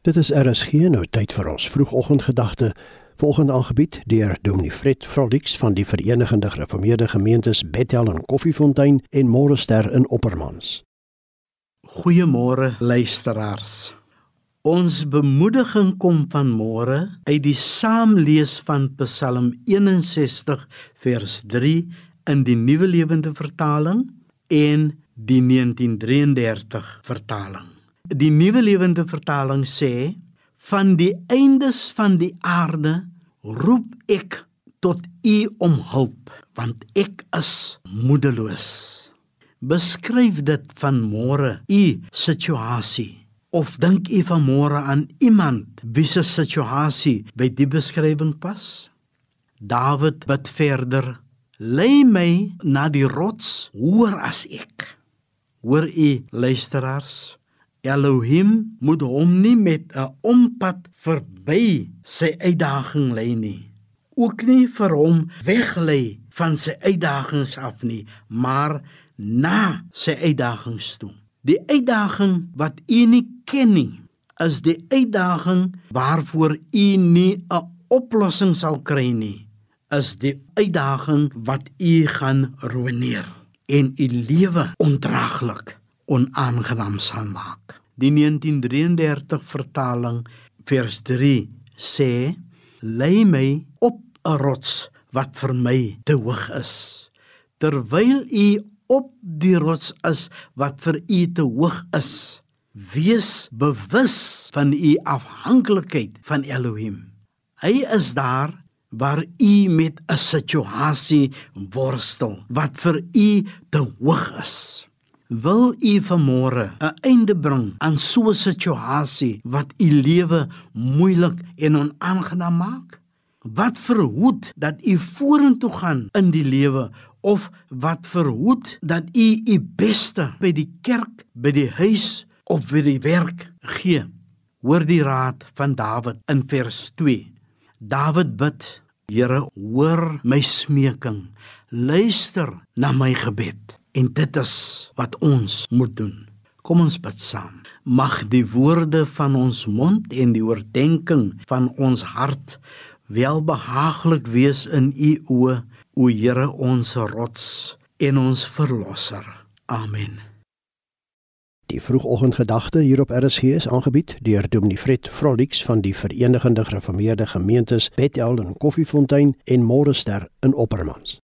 Dit is RSG nou tyd vir ons vroegoggendgedagte volgende aangebied deur Dominee Fred Frolix van die Verenigde Gereformeerde Gemeentes Bethel en Koffiefontein en Morester in Oppermans. Goeiemôre luisteraars. Ons bemoediging kom van môre uit die saamlees van Psalm 61 vers 3 in die Nuwe Lewende Vertaling en die 1933 vertaling. Die Nuwe Lewende Vertaling sê: "Van die eindes van die aarde roep ek tot U om hulp, want ek is moedeloos." Beskryf dit van môre u situasie of dink u van môre aan iemand wie se situasie by die beskrywing pas? Dawid bid verder: "Lei my na die rots hoër as ek." Hoor u luisteraars? Elohim moet hom nie met 'n ompad verby sy uitdaging lei nie. Ook nie vir hom weglei van sy uitdagings af nie, maar na sy uitdagings toe. Die uitdaging wat u nie ken nie, is die uitdaging waarvoor u nie 'n oplossing sal kry nie. Is die uitdaging wat u gaan ruïneer en u lewe ondraaglik onaangenaam sal maak. Die 1933 vertaling vers 3 sê: "Lei my op 'n rots wat vir my te hoog is, terwyl u op die rots is wat vir u te hoog is. Wees bewus van u afhanklikheid van Elohim. Hy is daar waar u met 'n situasie worstel wat vir u te hoog is." Wil u vanmôre 'n einde bring aan so 'n situasie wat u lewe moeilik en onaangenaam maak? Wat verhoed dat u vorentoe gaan in die lewe of wat verhoed dat u u beste by die kerk, by die huis of by die werk gee? Hoor die raad van Dawid in vers 2. Dawid bid: Here, hoor my smeking. Luister na my gebed. En dit is wat ons moet doen. Kom ons bid saam. Mag die woorde van ons mond en die oordeenking van ons hart welbehaaglik wees in u oë, o Here ons rots en ons verlosser. Amen. Die vroegoggendgedagte hier op RSG is aangebied deur Dominee Fred Frolix van die Verenigde Gereformeerde Gemeentes Bethel en Koffiefontein en Morester in Oppermans.